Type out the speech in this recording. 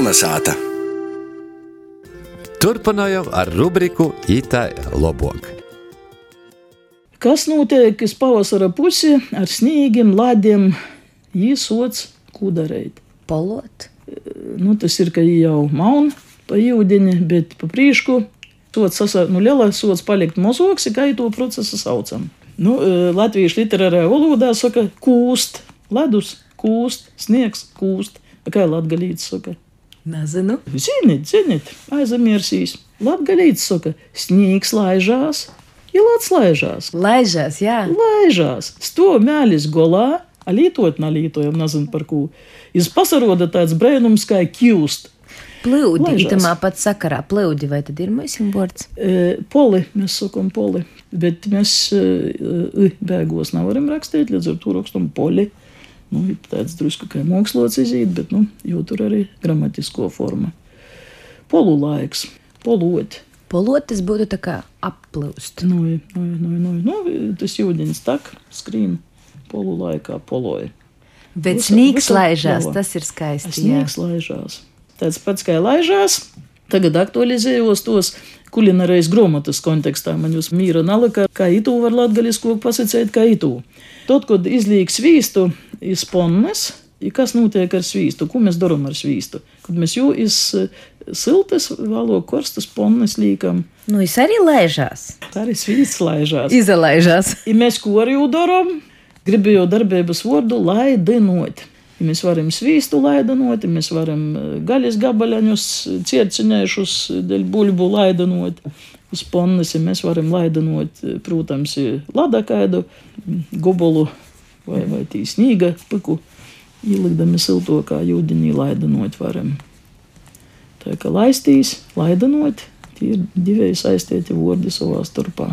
Kolnesāta. Turpinājām ar rubriku Itai Lobok. Kas notiek uz pavasara pusi ar sniegiem, lediem, īsots, ko darīt? Polot. Nu, tas ir, ka jau mauna pa jūdiņu, bet pa prīšku sots sasā, nu, lielā sots palikt mozoks, kā to procesu saucam. Nu, eh, latviešu literārajā valodā saka kūst, ledus kūst, sniegs kūst. Kā latgalīts saka? Nezinu. Ziniet, ziniet, aizmirsīs. Latgalīts saka, sniegs laižās, ilāts laižās. Laižās, jā. Laižās, sto mēlis golā, a lītot, nalītojam, nezinu par ko. Iz pasaroda tāds brēnums kā kjūst. Plūdi, itamā pat sakarā plūdi, vai tad ir mūsim vārds? E, poli, mēs sakām poli, bet mēs e, e, bēgos nevaram rakstīt, līdz ar to rakstam poli. Nu, ir tāds drusku kā mākslots izīt, bet, nu, tur arī gramatisko forma. Polu laiks, polot. Polot tas būtu tā kā applūst. Nu, nu, nu, nu, nu, tas jūdenis tak, skrīn polu laikā, poloja. Bet visa laižās, tas ir skaisti. Sniegs laižās. Tāds pats kā laižās. Tagad aktualizējos tos kulinārais grāmatas kontekstā. Man jūs mīra nalika, kā itu var latgalisko pasacēt, kā itu. Tad, kad izliek svīstu iz ponnes, kas notiek ar svīstu? Ko mēs darām ar svīstu? Kad mēs jau iz eh, siltas, valo korstas ponnes līkam, Nu, es arī laižās. tā arī svīsts laižās. Izlaižās. I mēs ko arī darām? Gribēju darbības vārdu laidinot. Ja mēs varam svīstu laidinot, ja mēs varam eh, gaļas gabaleņus, ciercinējušus dēļ buļbu laidinot. Uz ponnes, ja mēs varam laidinot, eh, protams, ladakaidu, gubulu vai, vai tī snīga piku, ielikdami siltokā jūdiņī laidinot varam. Tā kā laistīs, laidinot, tie ir divi saistīti vārdi savā starpā.